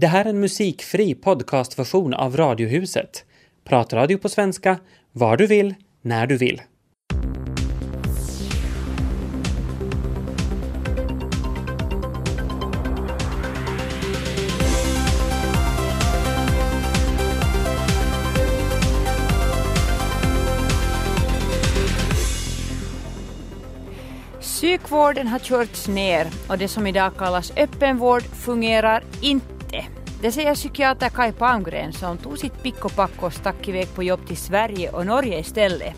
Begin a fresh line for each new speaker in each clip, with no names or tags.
Det här är en musikfri podcastversion av Radiohuset. Pratradio på svenska, var du vill, när du vill.
Psykvården har körts ner och det som idag kallas öppenvård fungerar inte. Det säger psykiater Kai Palmgren som tog sitt pick och pack och stack iväg på jobb till Sverige och Norge istället.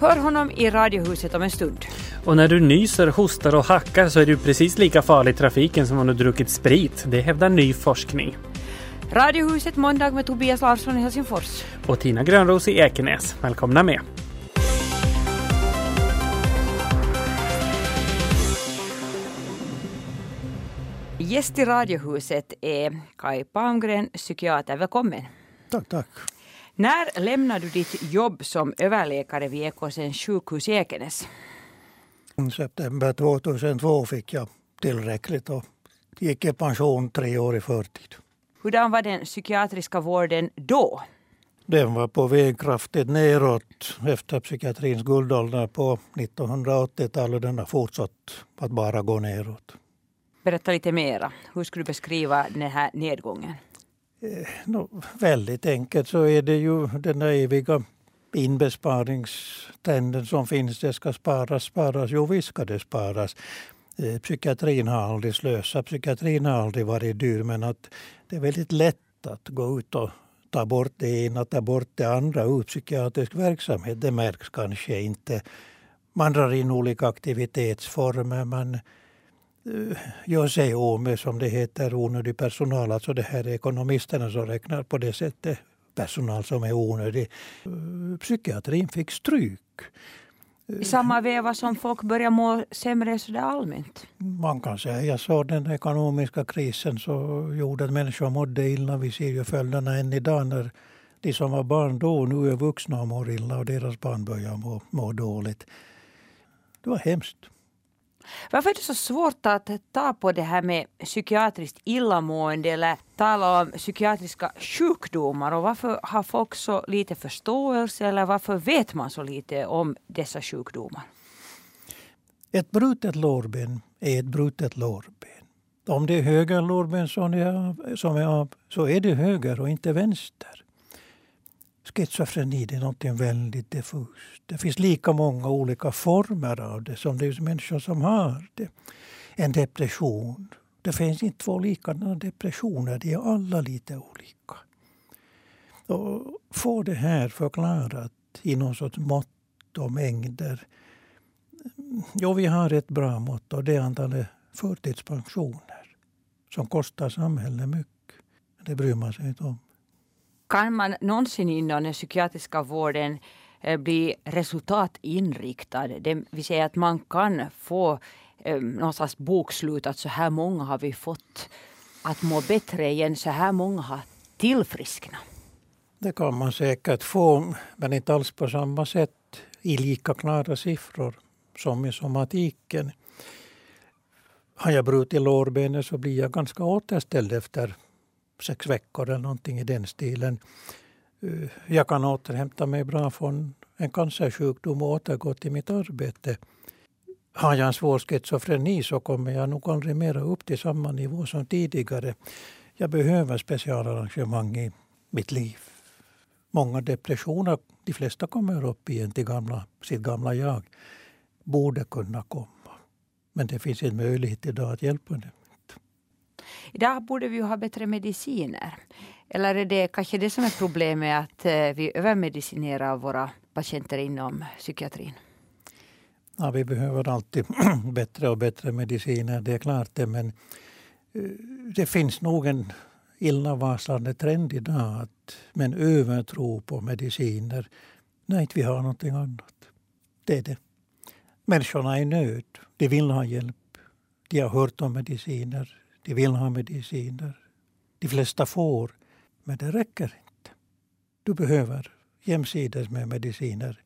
Hör honom i Radiohuset om en stund.
Och när du nyser, hostar och hackar så är du precis lika farlig i trafiken som om du druckit sprit. Det hävdar ny forskning.
Radiohuset måndag med Tobias Larsson i Helsingfors.
Och Tina Grönros i Ekenäs. Välkomna med!
Gäst i Radiohuset är Kai Palmgren, psykiater. Välkommen!
Tack, tack.
När lämnade du ditt jobb som överläkare vid Ekåsens sjukhus i Ekenäs?
I september 2002 fick jag tillräckligt och gick i pension tre år i förtid.
Hurdan var den psykiatriska vården då?
Den var på väg kraftigt neråt efter psykiatrins guldålder på 1980-talet. Den har fortsatt att bara gå neråt.
Berätta lite mera. Hur skulle du beskriva den här nedgången?
Eh, no, väldigt enkelt så är det ju den där eviga inbesparingstrenden som finns. Det ska sparas, sparas. Jo, visst ska det sparas. Eh, Psykiatrin har aldrig slösat, psykiatrin har aldrig varit dyr men att det är väldigt lätt att gå ut och ta bort det ena, ta bort det andra ur psykiatrisk verksamhet. Det märks kanske inte. Man drar in olika aktivitetsformer. Man gör sig av med, som det heter, onödig personal. Alltså det här är ekonomisterna som räknar på det sättet personal som är onödig. Eh, Psykiatrin fick stryk.
I samma veva som folk börjar må sämre sådär allmänt?
Man kan säga så. Den ekonomiska krisen så gjorde att människor mådde illa. Vi ser ju följderna än idag när de som var barn då nu är vuxna och mår illa och deras barn börjar må, må dåligt. Det var hemskt.
Varför är det så svårt att ta på det här med psykiatriskt illamående eller tala om psykiatriska sjukdomar och varför har folk så lite förståelse eller varför vet man så lite om dessa sjukdomar?
Ett brutet lårben är ett brutet lårben. Om det är höger lårben som är, av, som är av så är det höger och inte vänster. Schizofreni är något väldigt diffust. Det finns lika många olika former av det som det är människor som har det. En depression. Det finns inte två likadana depressioner. De är alla lite olika. Och få det här förklarat i någon sorts mått och mängder. Jo, vi har ett bra mått och det är antalet förtidspensioner som kostar samhället mycket. Det bryr man sig inte om.
Kan man någonsin inom den psykiatriska vården eh, bli resultatinriktad? Det vill säga att man kan få eh, någon slags bokslut att så här många har vi fått att må bättre igen, så här många har tillfrisknat.
Det kan man säkert få, men inte alls på samma sätt i lika klara siffror som i somatiken. Har jag brutit lårbenet så blir jag ganska återställd efter sex veckor eller någonting i den stilen. Eh, jag kan återhämta mig bra från en cancersjukdom och återgå till mitt arbete. Har jag en svår schizofreni så kommer jag nog aldrig mera upp till samma nivå som tidigare. Jag behöver specialarrangemang i mitt liv. Många depressioner, de flesta kommer upp igen till gamla, sitt gamla jag, borde kunna komma. Men det finns en möjlighet idag att hjälpa dem.
Idag borde vi ju ha bättre mediciner. Eller är det kanske det som är problemet att eh, vi övermedicinerar våra patienter inom psykiatrin?
Ja, vi behöver alltid bättre och bättre mediciner, det är klart det. Men eh, det finns nog en illavarslande trend idag att, med en övertro på mediciner när inte vi har någonting annat. Det är det. Människorna är i nöd. De vill ha hjälp. De har hört om mediciner. De vill ha mediciner. De flesta får, men det räcker inte. Du behöver jämsides med mediciner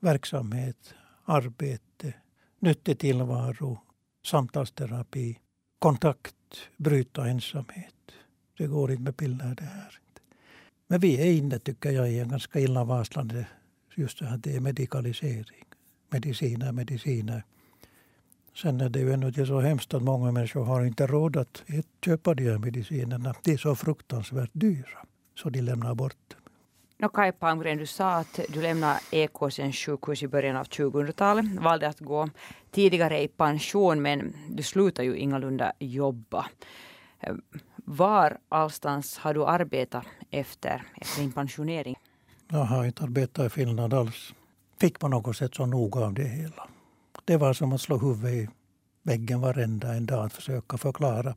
verksamhet, arbete, nyttig tillvaro, samtalsterapi, kontakt, bryta ensamhet. Det går inte med piller det här. Men vi är inne, tycker jag, i en ganska illavarslande just det här, det är medikalisering. Mediciner, mediciner. Sen är det ju ännu så hemskt att många människor har inte råd att köpa de här medicinerna. De är så fruktansvärt dyra, så de lämnar bort dem.
No Kai Palmgren, du sa att du lämnade Ekåsens sjukhus i början av 2000-talet. Valde att gå tidigare i pension men du slutade ju ingalunda jobba. Var allstans har du arbetat efter, efter din pensionering?
Jag har inte arbetat i Finland alls. Fick på något sätt så noga av det hela. Det var som att slå huvudet i väggen varenda en dag att försöka förklara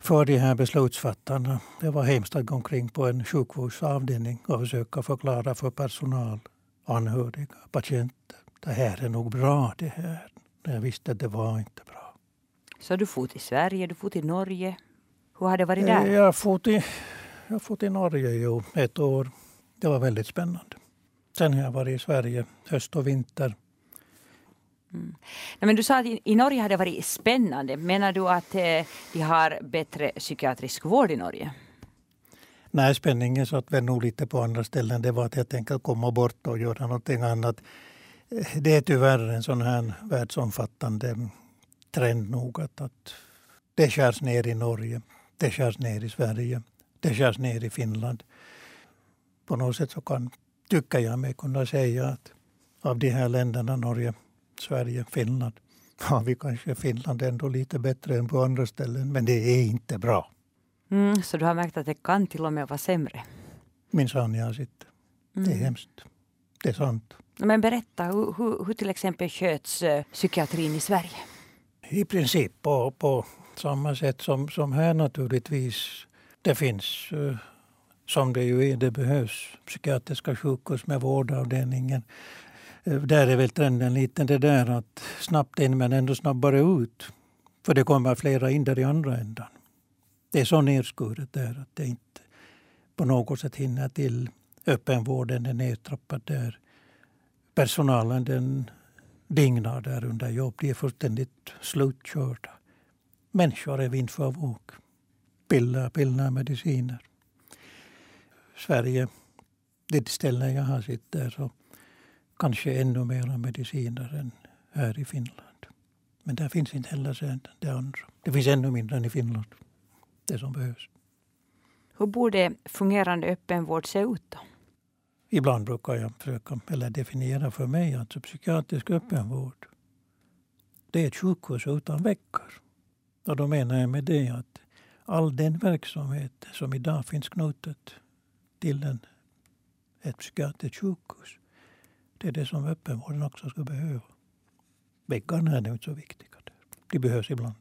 för de här beslutsfattarna. Det var hemskt att gå omkring på en sjukvårdsavdelning och försöka förklara för personal, anhöriga, patienter. Det här är nog bra det här. Jag visste att det var inte bra.
Så du for till Sverige, du for till Norge. Hur har det varit där?
Jag for till, jag for till Norge jo, ett år. Det var väldigt spännande. Sen har jag varit i Sverige höst och vinter.
Mm. Nej, men du sa att i, i, Norge har det varit spännande. Menar du att eh, de har bättre psykiatrisk vård i Norge?
Nej, spänningen satt vi nog lite på andra ställen. Det var att helt enkelt komma bort och göra någonting annat. Eh, det är tyvärr en sån här världsomfattande trend nog att, att det skärs ner i Norge, det skärs ner i Sverige, det skärs ner i Finland. På något sätt så kan, tycker jag mig kunna säga att av de här länderna, Norge, Sverige, Finland, har vi kanske Finland ändå lite bättre än på andra ställen. Men det är inte bra.
Mm, så du har märkt att det kan till och med vara sämre?
Minsann, jag sitter. Mm. Det är mm. hemskt. Det är sant.
Men berätta, hur, hur, hur till exempel sköts uh, psykiatrin i Sverige?
I princip på, på samma sätt som, som här naturligtvis. Det finns, uh, som det ju är, det behövs psykiatriska sjukhus med vårdavdelningen. Eh, där är väl trenden lite det där att snabbt in men ändå snabbare ut. För det kommer flera in där i andra ändan. Det är så nedskuret där att det inte på något sätt hinner till. Öppenvården är nedtrappad där. Personalen den dignar där under jobb. De är fullständigt slutkörda. Människor är vind för våg. Piller, piller, mediciner. Sverige, det ställe jag har sitter där, så kanske ännu mer mediciner än här i Finland. Men där finns inte heller sen det andra. Det finns ännu mindre än i Finland. Det som behövs.
Hur borde fungerande öppenvård se ut då?
Ibland brukar jag försöka eller definiera för mig alltså psykiatrisk öppenvård. Det är ett sjukhus utan väggar. Och då menar jag med det att all den verksamhet som idag finns knutet till en, ett psykiatriskt sjukhus. Det är det som öppenvården också ska behöva. Väggarna är inte så viktiga. De behövs ibland.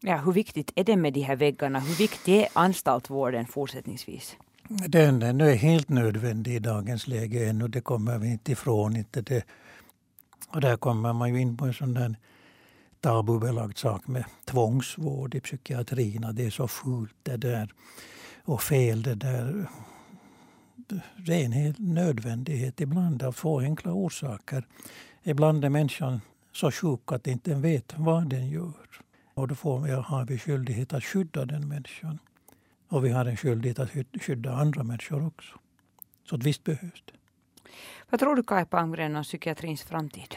Ja, hur viktigt är det med de här väggarna? Hur viktig är anstaltvården fortsättningsvis?
Den, den är helt nödvändig i dagens läge ännu. Det kommer vi inte ifrån. Inte det. Och där kommer man ju in på en sån där tabubelagd sak med tvångsvård i psykiatrin. Det är så fult det där. Och fel det där. Det är en hel nödvändighet ibland av två enkla orsaker. Ibland är människan så sjuk att inte vet vad den gör. Och då får vi, har vi skyldighet att skydda den människan. Och vi har en skyldighet att skydda andra människor också. Så att visst behövs det.
Vad tror du Kaj Palmgren om psykiatrins framtid?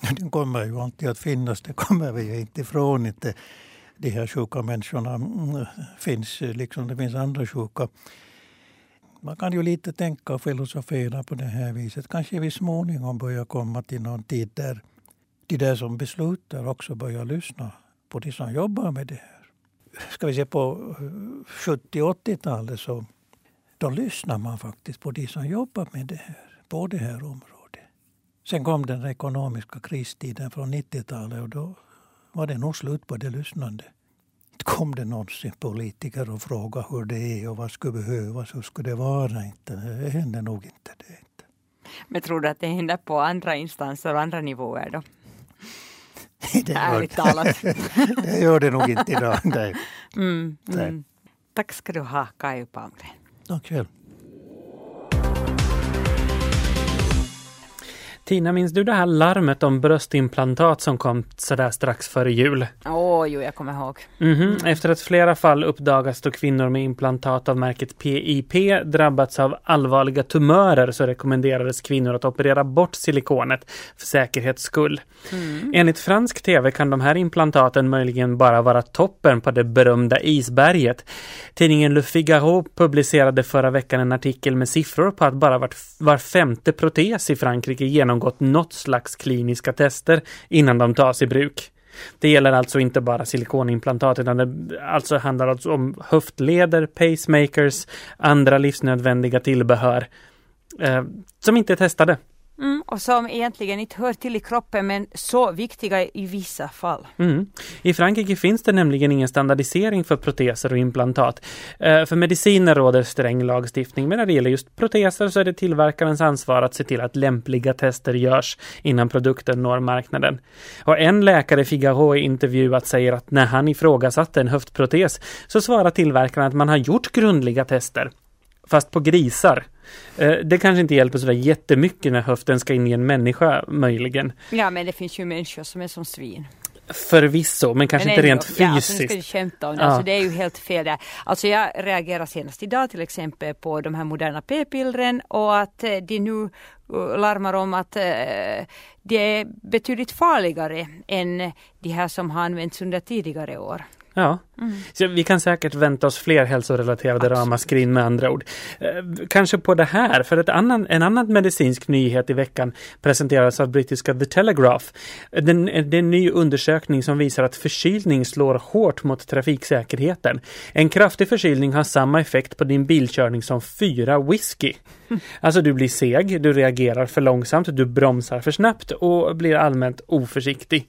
Den kommer ju alltid att finnas, det kommer vi ju inte ifrån. Inte. De här sjuka människorna mm, finns liksom det finns andra sjuka. Man kan ju lite tänka och filosofera på det här viset. Kanske vi småningom börjar komma till någon tid där de där som beslutar också börjar lyssna på de som jobbar med det här ska vi se på 70 och 80-talet så då lyssnar man faktiskt på de som jobbar med det här, på det här området. Sen kom den ekonomiska kristiden från 90-talet och då var det nog slut på det lyssnandet. Kom det någonsin politiker och frågade hur det är och vad skulle behövas, hur skulle det vara? Inte. Det hände nog inte det. Inte.
Men tror du att det händer på andra instanser och andra nivåer då?
det Ärligt talat. det gör det nog inte idag. Nej.
Mm, mm. Tack ska du ha, Kaj Palmgren.
Tack själv.
Tina, minns du det här larmet om bröstimplantat som kom sådär strax före jul?
Åh, oh, jo, jag kommer ihåg.
Mm -hmm. Efter att flera fall uppdagats då kvinnor med implantat av märket PIP drabbats av allvarliga tumörer så rekommenderades kvinnor att operera bort silikonet för säkerhets skull. Mm. Enligt fransk tv kan de här implantaten möjligen bara vara toppen på det berömda isberget. Tidningen Le Figaro publicerade förra veckan en artikel med siffror på att bara var, var femte protes i Frankrike genomgått något slags kliniska tester innan de tas i bruk. Det gäller alltså inte bara silikonimplantat utan det alltså handlar alltså om höftleder, pacemakers, andra livsnödvändiga tillbehör eh, som inte är testade.
Mm, och som egentligen inte hör till i kroppen men så viktiga i vissa fall.
Mm. I Frankrike finns det nämligen ingen standardisering för proteser och implantat. Eh, för mediciner råder sträng lagstiftning men när det gäller just proteser så är det tillverkarens ansvar att se till att lämpliga tester görs innan produkten når marknaden. Och en läkare Figaro i intervjuat säger att när han ifrågasatte en höftprotes så svarar tillverkaren att man har gjort grundliga tester fast på grisar. Eh, det kanske inte hjälper sådär jättemycket när höften ska in i en människa möjligen.
Ja men det finns ju människor som är som svin.
Förvisso, men kanske men inte rent fysiskt. Ja, alltså, nu
ska du om det. Ja. Alltså, det är ju helt fel där. Alltså jag reagerar senast idag till exempel på de här moderna p-pillren och att eh, de nu eh, larmar om att det är betydligt farligare än de här som har använts under tidigare år.
Ja, mm. så vi kan säkert vänta oss fler hälsorelaterade ramaskrin med andra ord. Eh, kanske på det här, för ett annan, en annan medicinsk nyhet i veckan presenterades av brittiska The Telegraph. Den, det är en ny undersökning som visar att förkylning slår hårt mot trafiksäkerheten. En kraftig förkylning har samma effekt på din bilkörning som fyra whisky. Alltså du blir seg, du reagerar för långsamt, du bromsar för snabbt och blir allmänt oförsiktig.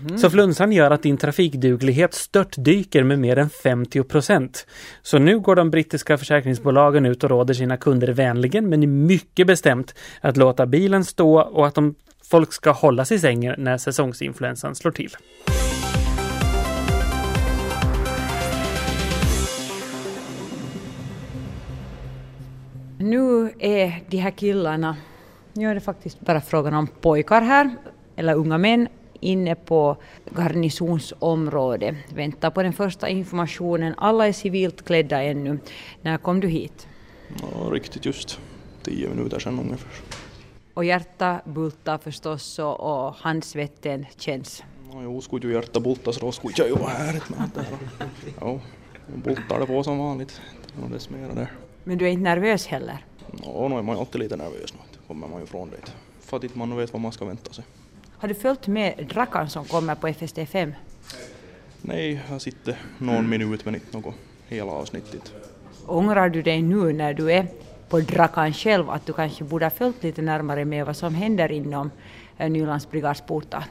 Mm. Så flunsan gör att din trafikduglighet störtdyker med mer än 50 procent. Så nu går de brittiska försäkringsbolagen ut och råder sina kunder vänligen men mycket bestämt att låta bilen stå och att de, folk ska hålla sig i sängen när säsongsinfluensan slår till.
Nu är de här killarna, nu är det faktiskt bara frågan om pojkar här, eller unga män, inne på garnisonsområdet. Väntar på den första informationen. Alla är civilt klädda ännu. När kom du hit?
Ja, riktigt just tio minuter sedan ungefär.
Och hjärta bultar förstås och, och handsvetten känns?
Ja, jo, skulle ju hjärta bulta så då skulle jag ju vara här. Ja, bultar det på som vanligt. Det är mera där.
Men du är inte nervös heller?
Ja, nu är man ju alltid lite nervös nu. kommer man ju från dit. För att inte man vet vad man ska vänta sig.
Har du följt med Drakan som kommer på FST5?
Nej, jag sitter någon minut men inte något hela avsnittet.
Ångrar du dig nu när du är på Drakan själv att du kanske borde ha följt lite närmare med vad som händer inom eh, Nylandsbrigads portar?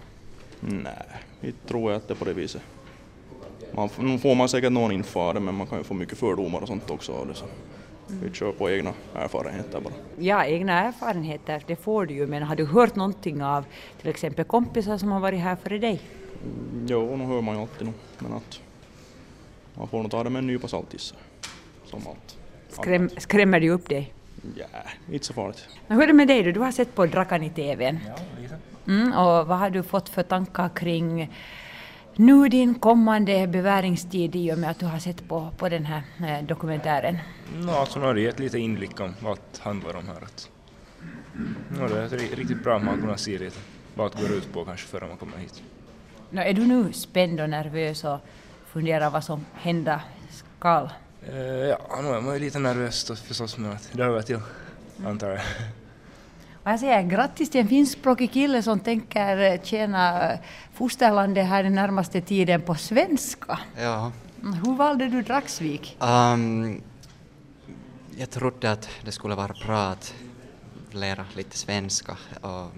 Nej, inte tror jag att det är på det viset. Man, får man säkert någon info av det men man kan ju få mycket fördomar och sånt också av det. Så. Vi kör på egna erfarenheter bara.
Ja, egna erfarenheter, det får du ju, men har du hört någonting av till exempel kompisar som har varit här före dig?
Mm, jo, nu hör man ju alltid nog, men att man får nog ta det med en nypa salt som allt.
Skräm, skrämmer det upp dig?
Ja, inte så farligt.
Men hur är det med dig då? Du har sett på Drakan i TVn. Ja, mm, och vad har du fått för tankar kring nu din kommande beväringstid i och med att du har sett på, på den här eh, dokumentären?
No, alltså, nu har det gett lite inblick om vad det handlar om här. Att, no, det är riktigt bra att man kunnat se lite vad det går ut på kanske före man kommer hit.
No, är du nu spänd och nervös och funderar vad som hända skall?
Uh, ja, nu är man ju lite nervös förstås men det hör väl till, antar jag.
Och jag säger grattis till en finskspråkig kille som tänker eh, tjäna eh, fosterlandet här den närmaste tiden på svenska.
Ja.
Mm, hur valde du Dragsvik?
Um, jag trodde att det skulle vara bra att lära lite svenska och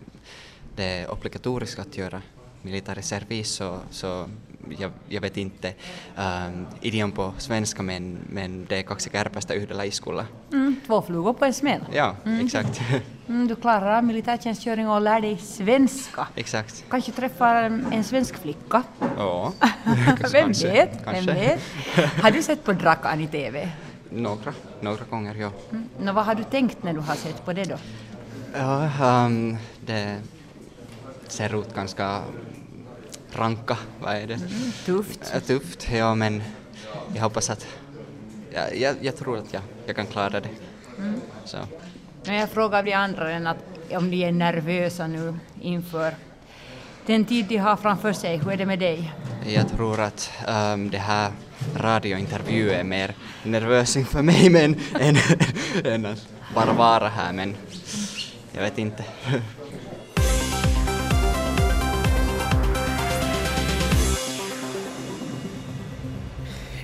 det är obligatoriskt att göra militärreservis så, så jag, jag vet inte um, idiom på svenska men, men det är kaksi kärpästä yhdellä iskulla.
Mm, två flugor på en smäll.
Ja, mm. exakt.
Mm, du klarar militärtjänstgöring och lär dig svenska.
Exakt.
Kanske träffar en svensk flicka.
Ja,
Vem kanske, vet? Kanske. Vem vet? Har du sett på Drakan i TV?
Några, några gånger, ja.
Mm. Nå, vad har du tänkt när du har sett på det då?
Ja, um, det ser ut ganska ranka, vad är det?
Mm, tufft.
Äh, Tufft, ja men jag hoppas att, ja, jag, jag tror att jag, jag kan klara det.
Mm.
Så.
Jag frågar de andra än att om de är nervösa nu inför den tid de har framför sig. Hur är det med dig?
Jag tror att um, det här radiointervju är mer nervös inför mig men, än, än att bara vara här men jag vet inte.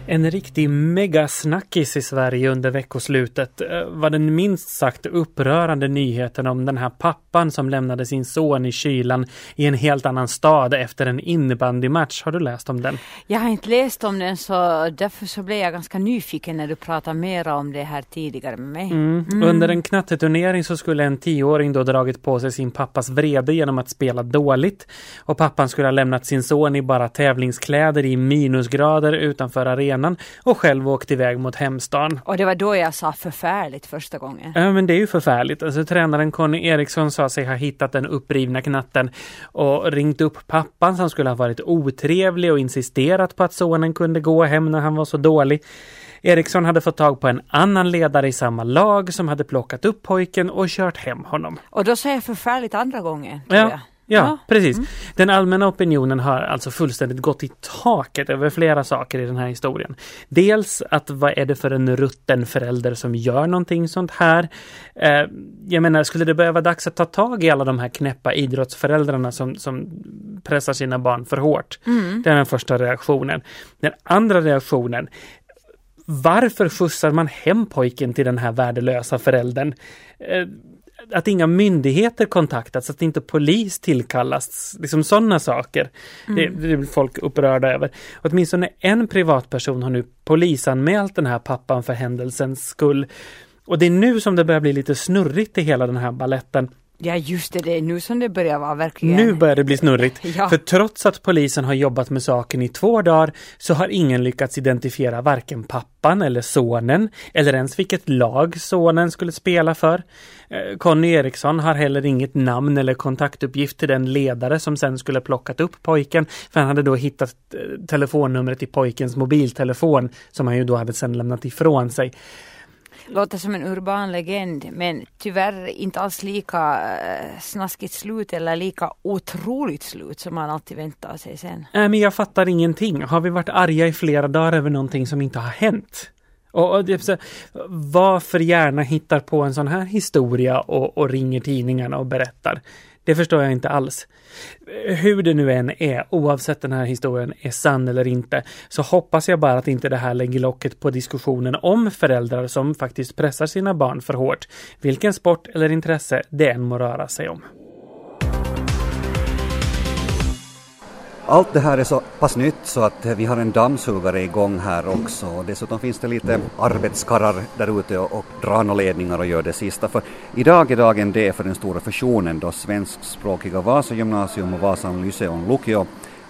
En riktig megasnackis i Sverige under veckoslutet eh, var den minst sagt upprörande nyheten om den här pappan som lämnade sin son i kylan i en helt annan stad efter en innebandymatch. Har du läst om den?
Jag har inte läst om den så därför så blev jag ganska nyfiken när du pratade mer om det här tidigare med mig.
Mm. Under en knatteturnering så skulle en tioåring då dragit på sig sin pappas vrede genom att spela dåligt. Och pappan skulle ha lämnat sin son i bara tävlingskläder i minusgrader utanför arenan och själv åkt iväg mot hemstan.
Och det var då jag sa förfärligt första gången.
Ja men det är ju förfärligt. Alltså tränaren Conny Eriksson sa sig ha hittat den upprivna knatten och ringt upp pappan som skulle ha varit otrevlig och insisterat på att sonen kunde gå hem när han var så dålig. Eriksson hade fått tag på en annan ledare i samma lag som hade plockat upp pojken och kört hem honom.
Och då sa jag förfärligt andra gången.
Ja,
jag.
Ja,
Ja.
precis. Den allmänna opinionen har alltså fullständigt gått i taket över flera saker i den här historien. Dels att vad är det för en rutten förälder som gör någonting sånt här? Eh, jag menar, skulle det vara dags att ta tag i alla de här knäppa idrottsföräldrarna som, som pressar sina barn för hårt? Det är den första reaktionen. Den andra reaktionen varför skjutsar man hem pojken till den här värdelösa föräldern? Eh, att inga myndigheter kontaktats, att inte polis tillkallas, liksom sådana saker. Det, det blir folk upprörda över. Åtminstone en privatperson har nu polisanmält den här pappan för händelsens skull. Och det är nu som det börjar bli lite snurrigt i hela den här balletten.
Ja just det, det är nu som det börjar vara verkligen.
Nu börjar det bli snurrigt.
Ja.
För trots att polisen har jobbat med saken i två dagar så har ingen lyckats identifiera varken pappan eller sonen eller ens vilket lag sonen skulle spela för. Eh, Conny Eriksson har heller inget namn eller kontaktuppgift till den ledare som sen skulle plockat upp pojken. För han hade då hittat eh, telefonnumret i pojkens mobiltelefon som han ju då hade sen lämnat ifrån sig.
Låter som en urban legend men tyvärr inte alls lika eh, snaskigt slut eller lika otroligt slut som man alltid väntar sig sen.
Nej, men jag fattar ingenting. Har vi varit arga i flera dagar över någonting som inte har hänt? Och, och så, varför gärna hittar på en sån här historia och, och ringer tidningarna och berättar? Det förstår jag inte alls. Hur det nu än är, oavsett den här historien är sann eller inte, så hoppas jag bara att inte det här lägger locket på diskussionen om föräldrar som faktiskt pressar sina barn för hårt. Vilken sport eller intresse det än må röra sig om.
Allt det här är så pass nytt så att vi har en dammsugare igång här också. Dessutom finns det lite arbetskarrar där ute och, och drar några ledningar och gör det sista. För idag är dagen D för den stora fusionen då svenskspråkiga Vasa gymnasium och Vasan Lyceum Lukio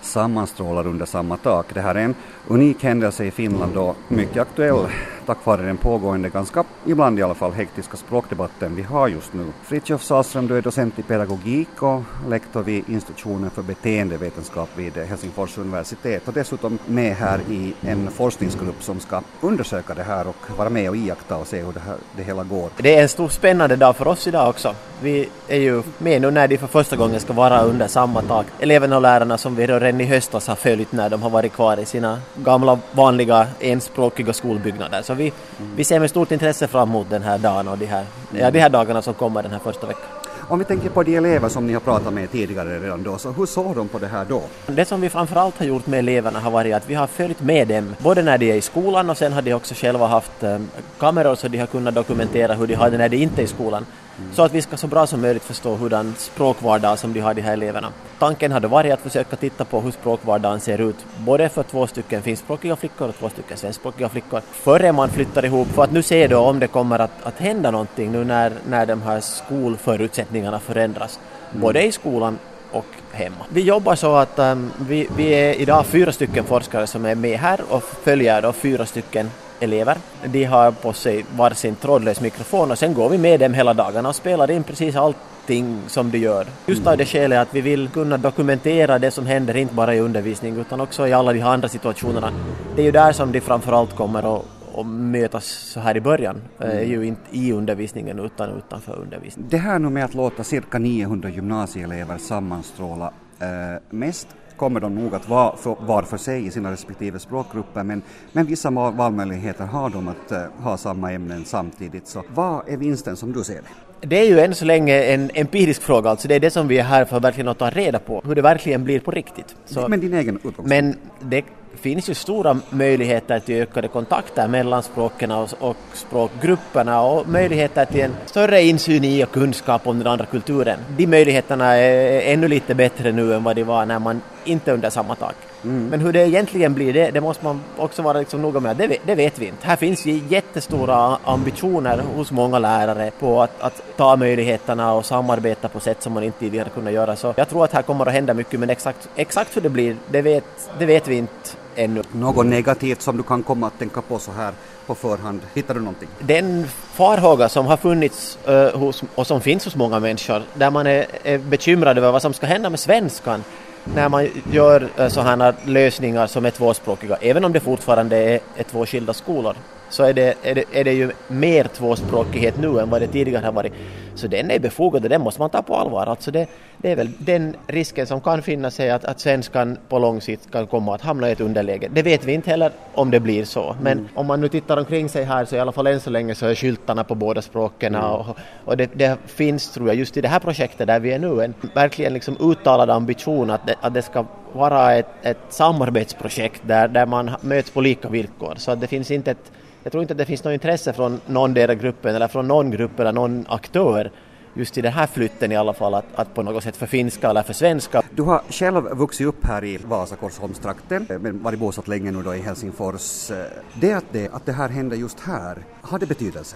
sammanstrålar under samma tak. Det här är en unik händelse i Finland och mycket aktuell tack vare den pågående, ganska ibland i alla fall hektiska språkdebatten vi har just nu. Fritiof Sahlström, du är docent i pedagogik och lektor vid institutionen för beteendevetenskap vid Helsingfors universitet och dessutom med här i en forskningsgrupp som ska undersöka det här och vara med och iaktta och se hur det, här, det hela går.
Det är en stor spännande dag för oss idag också. Vi är ju med nu när de för första gången ska vara under samma tak. Eleverna och lärarna som vi redan i höstas har följt när de har varit kvar i sina gamla vanliga enspråkiga skolbyggnader. Så vi, vi ser med stort intresse fram emot den här dagen och de här, ja, de här dagarna som kommer den här första veckan.
Om vi tänker på de elever som ni har pratat med tidigare redan då, så hur såg de på det här då?
Det som vi framförallt har gjort med eleverna har varit att vi har följt med dem, både när de är i skolan och sen har de också själva haft eh, kameror så de har kunnat dokumentera hur de har det när de inte är i skolan. Så att vi ska så bra som möjligt förstå hurdan språkvardag som de har de här eleverna. Tanken hade varit att försöka titta på hur språkvardagen ser ut, både för två stycken finskspråkiga flickor och två stycken svenskspråkiga flickor, före man flyttar ihop, för att nu se då om det kommer att, att hända någonting nu när, när de här skolförutsättningarna förändras, både i skolan och hemma. Vi jobbar så att um, vi, vi är idag fyra stycken forskare som är med här och följer då fyra stycken elever. De har på sig varsin trådlös mikrofon och sen går vi med dem hela dagarna och spelar in precis allting som de gör. Just av det skälet att vi vill kunna dokumentera det som händer, inte bara i undervisning utan också i alla de här andra situationerna. Det är ju där som de framförallt kommer att och mötas så här i början, mm. är ju inte i undervisningen utan utanför undervisningen.
Det här nu med att låta cirka 900 gymnasieelever sammanstråla eh, mest kommer de nog att vara för, var för sig i sina respektive språkgrupper men, men vissa valmöjligheter har de att uh, ha samma ämnen samtidigt. Så vad är vinsten som du ser det?
Det är ju än så länge en empirisk fråga, alltså det är det som vi är här för verkligen att ta reda på, hur det verkligen blir på riktigt.
Så, men din egen utgångspunkt?
Men det finns ju stora möjligheter till ökade kontakter mellan språken och, och språkgrupperna och möjligheter till en större insyn i och kunskap om den andra kulturen. De möjligheterna är ännu lite bättre nu än vad de var när man inte under samma tak. Mm. Men hur det egentligen blir, det, det måste man också vara liksom noga med. Det, det vet vi inte. Här finns ju jättestora ambitioner hos många lärare på att, att ta möjligheterna och samarbeta på sätt som man inte tidigare kunnat göra. Så jag tror att här kommer att hända mycket, men exakt, exakt hur det blir, det vet, det vet vi inte ännu.
Något negativt som du kan komma att tänka på så här på förhand? Hittar du någonting?
Den farhåga som har funnits hos, och som finns hos många människor, där man är, är bekymrad över vad som ska hända med svenskan när man gör eh, sådana lösningar som är tvåspråkiga, även om det fortfarande är, är två skilda skolor så är det, är, det, är det ju mer tvåspråkighet nu än vad det tidigare har varit. Så den är befogad och den måste man ta på allvar. Alltså det, det är väl den risken som kan finnas är att, att svenskan på lång sikt kan komma att hamna i ett underläge. Det vet vi inte heller om det blir så. Men mm. om man nu tittar omkring sig här så i alla fall än så länge så är skyltarna på båda språken mm. och, och det, det, finns tror jag just i det här projektet där vi är nu en verkligen liksom uttalad ambition att det, att det ska vara ett, ett samarbetsprojekt där, där man möts på lika villkor. Så att det finns inte ett jag tror inte att det finns något intresse från någon del gruppen eller från någon grupp eller någon aktör just i den här flytten i alla fall att, att på något sätt förfinska eller försvenska.
Du har själv vuxit upp här i Vasa Korsholmstrakten men varit bosatt länge nu då i Helsingfors. Det att, det att det här händer just här, har det betydelse?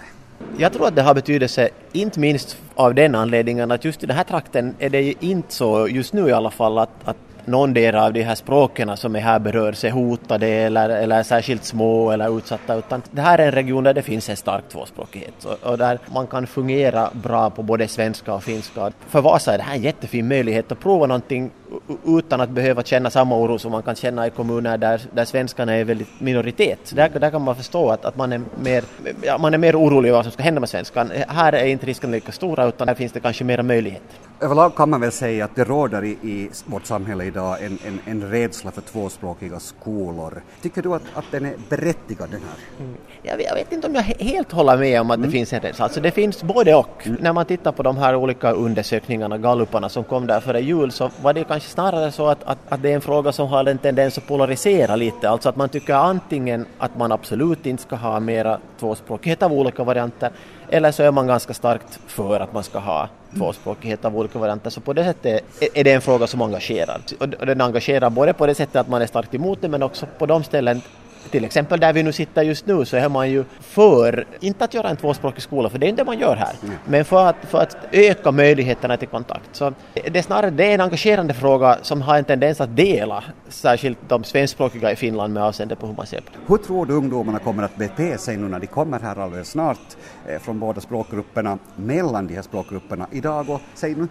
Jag tror att det har betydelse, inte minst av den anledningen att just i den här trakten är det ju inte så, just nu i alla fall, att, att någon del av de här språken som är här berörs är hotade eller, eller särskilt små eller utsatta utan det här är en region där det finns en stark tvåspråkighet och, och där man kan fungera bra på både svenska och finska. För Vasa är det här en jättefin möjlighet att prova någonting utan att behöva känna samma oro som man kan känna i kommuner där, där svenskarna är väldigt minoritet. Där, där kan man förstå att, att man, är mer, ja, man är mer orolig vad som ska hända med svenskan. Här är inte risken lika stora utan här finns det kanske mera möjligheter.
Överlag kan man väl säga att det råder i, i vårt samhälle idag en, en, en rädsla för tvåspråkiga skolor. Tycker du att, att den är berättigad den här?
Mm. Jag, jag, vet inte om jag helt håller med om att mm. det finns en rädsla. Alltså det finns både och. Mm. När man tittar på de här olika undersökningarna, galluparna som kom där före jul så var det kanske snarare så att, att, att det är en fråga som har en tendens att polarisera lite. Alltså att man tycker antingen att man absolut inte ska ha mera tvåspråkighet av olika varianter eller så är man ganska starkt för att man ska ha tvåspråkighet av olika varianter. Så på det sättet är det en fråga som engagerar. Och den engagerar både på det sättet att man är starkt emot det men också på de ställen till exempel där vi nu sitter just nu så är man ju för, inte att göra en tvåspråkig skola för det är inte det man gör här, mm. men för att, för att öka möjligheterna till kontakt. Så det är snarare det är en engagerande fråga som har en tendens att dela, särskilt de svenskspråkiga i Finland med avseende på hur man ser på det.
Hur tror du ungdomarna kommer att bete sig nu när de kommer här alldeles snart eh, från båda språkgrupperna, mellan de här språkgrupperna idag och säg nu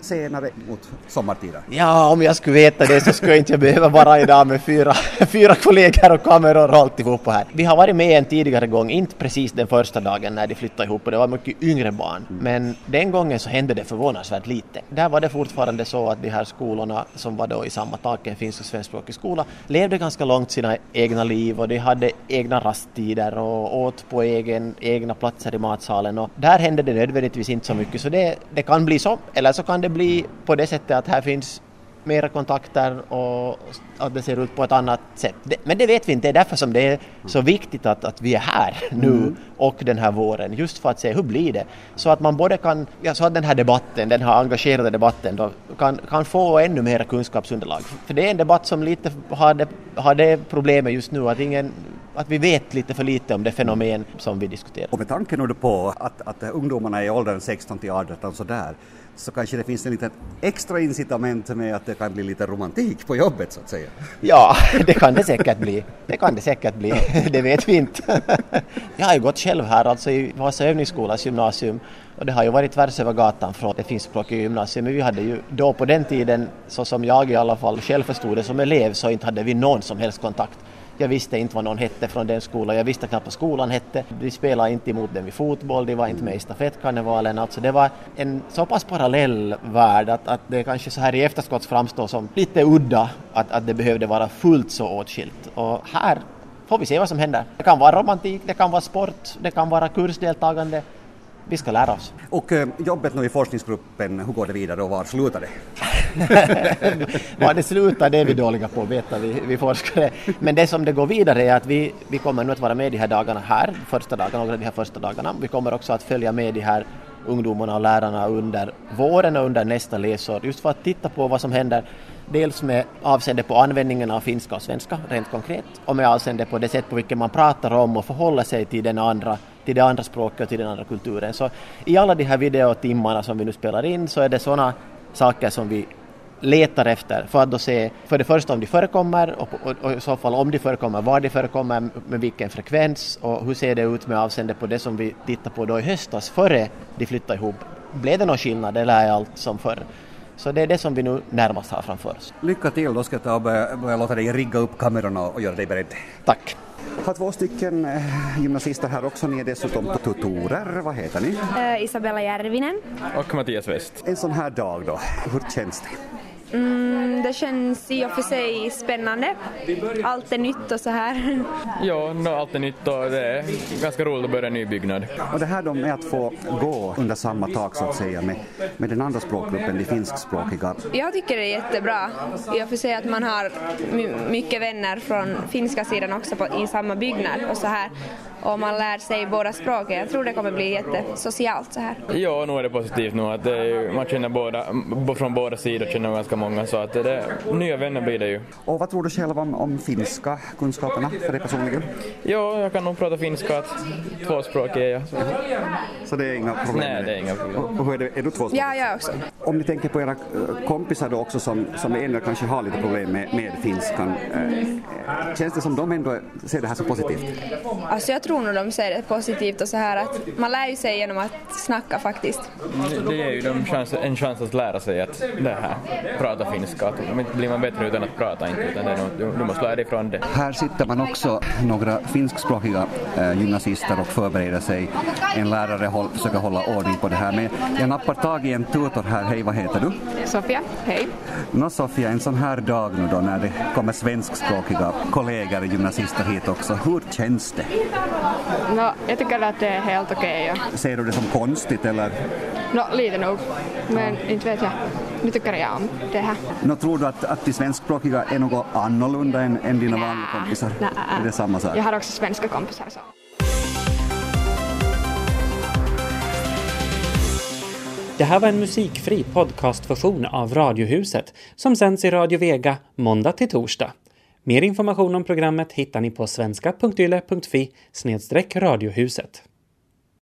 senare mot sommartiden?
Ja, om jag skulle veta det så skulle jag inte behöva vara idag med fyra, fyra kollegor och kameror och alltihopa här. Vi har varit med en tidigare gång, inte precis den första dagen när de flyttade ihop och det var mycket yngre barn. Mm. Men den gången så hände det förvånansvärt lite. Där var det fortfarande så att de här skolorna som var då i samma tak, en finsk och svenskspråkig skola, levde ganska långt sina egna liv och de hade egna rasttider och åt på egen, egna platser i matsalen och där hände det nödvändigtvis inte så mycket så det, det kan bli så, eller så kan det bli på det sättet att här finns mera kontakter och att det ser ut på ett annat sätt. men det vet vi inte, det är därför som det är så viktigt att, att vi är här nu mm. och den här våren, just för att se hur blir det? Så att man både kan, ja, så att den här debatten, den här engagerade debatten då, kan, kan få ännu mer kunskapsunderlag. För det är en debatt som lite har det, har det problemet just nu att ingen att vi vet lite för lite om det fenomen som vi diskuterar.
Och med tanke nu på att, att ungdomarna är i åldern 16 till 18 sådär, så kanske det finns en liten extra incitament med att det kan bli lite romantik på jobbet så att säga.
Ja, det kan det säkert bli. Det kan det säkert bli, det vet vi inte. Jag har ju gått själv här alltså i Vasa övningsskolas gymnasium och det har ju varit tvärs över gatan från det finskspråkiga gymnasiet men vi hade ju då på den tiden, så som jag i alla fall själv förstod det som elev, så inte hade vi någon som helst kontakt. Jag visste inte vad någon hette från den skolan, jag visste knappt vad skolan hette. Vi spelade inte emot dem i fotboll, de var inte med i stafettkarnevalen. Alltså det var en så pass parallell värld att, att det kanske så här i efterskott framstår som lite udda att, att det behövde vara fullt så åtskilt. Och här får vi se vad som händer. Det kan vara romantik, det kan vara sport, det kan vara kursdeltagande. Vi ska lära oss.
Och eh, jobbet nu i forskningsgruppen, hur går det vidare och var slutar det?
Var det slutar det är vi dåliga på att veta, vi, vi forskare. Men det som det går vidare är att vi, vi kommer nu att vara med de här dagarna här, första dagarna, några av de här första dagarna. Vi kommer också att följa med de här ungdomarna och lärarna under våren och under nästa läsår, just för att titta på vad som händer dels med avseende på användningen av finska och svenska rent konkret och med avseende på det sätt på vilket man pratar om och förhåller sig till den andra till det andra språket och till den andra kulturen. Så i alla de här videotimmarna som vi nu spelar in så är det sådana saker som vi letar efter för att då se för det första om de förekommer och, och, och, i så fall om de förekommer, var de förekommer, med vilken frekvens och hur ser det ut med avseende på det som vi tittade på då i höstas före de flyttade ihop. Blev det någon skillnad eller är allt som förr? Så det är det som vi nu närmast har framför oss.
Lycka till, då ska jag ta och börja, börja låta dig rigga upp kamerorna och göra dig beredd.
Tack!
har två stycken eh, gymnasister här också. Ni är dessutom tutorer. Vad heter ni?
Uh, Isabella Järvinen.
Och Mattias West.
En sån här dag då, hur känns det?
Mm, det känns i och för sig spännande. Allt är nytt och så här.
Ja, no, allt är nytt och det är ganska roligt att börja en ny byggnad.
Och det här då med att få gå under samma tak så att säga med, med den andra språkgruppen, de finskspråkiga.
Jag tycker det är jättebra. I och för sig att man har mycket vänner från finska sidan också på, i samma byggnad och så här och man lär sig båda språken. Jag tror det kommer bli jättesocialt så här.
Ja, nu är det positivt nu att det, man känner båda, från båda sidor känner ganska många så att det, nya vänner blir det ju.
Och vad tror du själv om, om finska kunskaperna för dig personligen?
Ja, jag kan nog prata finska, att tvåspråkig är jag. Så.
så det är inga problem?
Nej, det är inga problem.
Och, och är, det, är du tvåspråkig?
Ja, jag också.
Om ni tänker på era eh, kompisar då också som, som ändå kanske har lite problem med, med finskan, äh, känns det som de ändå ser det här så positivt?
Alltså jag tror nog de ser det positivt och så här att man lär ju sig genom att snacka faktiskt.
Det, det ger ju dem chans, en chans att lära sig att det här, prata finska. Att blir man bättre utan att prata inte, utan det är något, du måste lära dig från det.
Här sitter man också några finskspråkiga äh, gymnasister och förbereder sig. En lärare håll, försöker hålla ordning på det här. Men jag nappar tag i en tutor här. Hej, vad heter du?
Sofia, hej.
Nå Sofia, en sån här dag nu då när det kommer svenskspråkiga kollegor, gymnasister hit också. Hur känns det?
No, jag tycker att det är helt okej. Okay,
ja. Ser du det som konstigt eller?
No, lite nog. Men inte vet jag. Nu tycker jag om det här.
Nå, tror du att, att de svenskspråkiga är något annorlunda än, än dina vanliga kompisar?
Nä,
är det samma sak?
Jag har också svenska kompisar. Så.
Det här var en musikfri podcastversion av Radiohuset som sänds i Radio Vega måndag till torsdag. Mer information om programmet hittar ni på svenska.yle.fi radiohuset.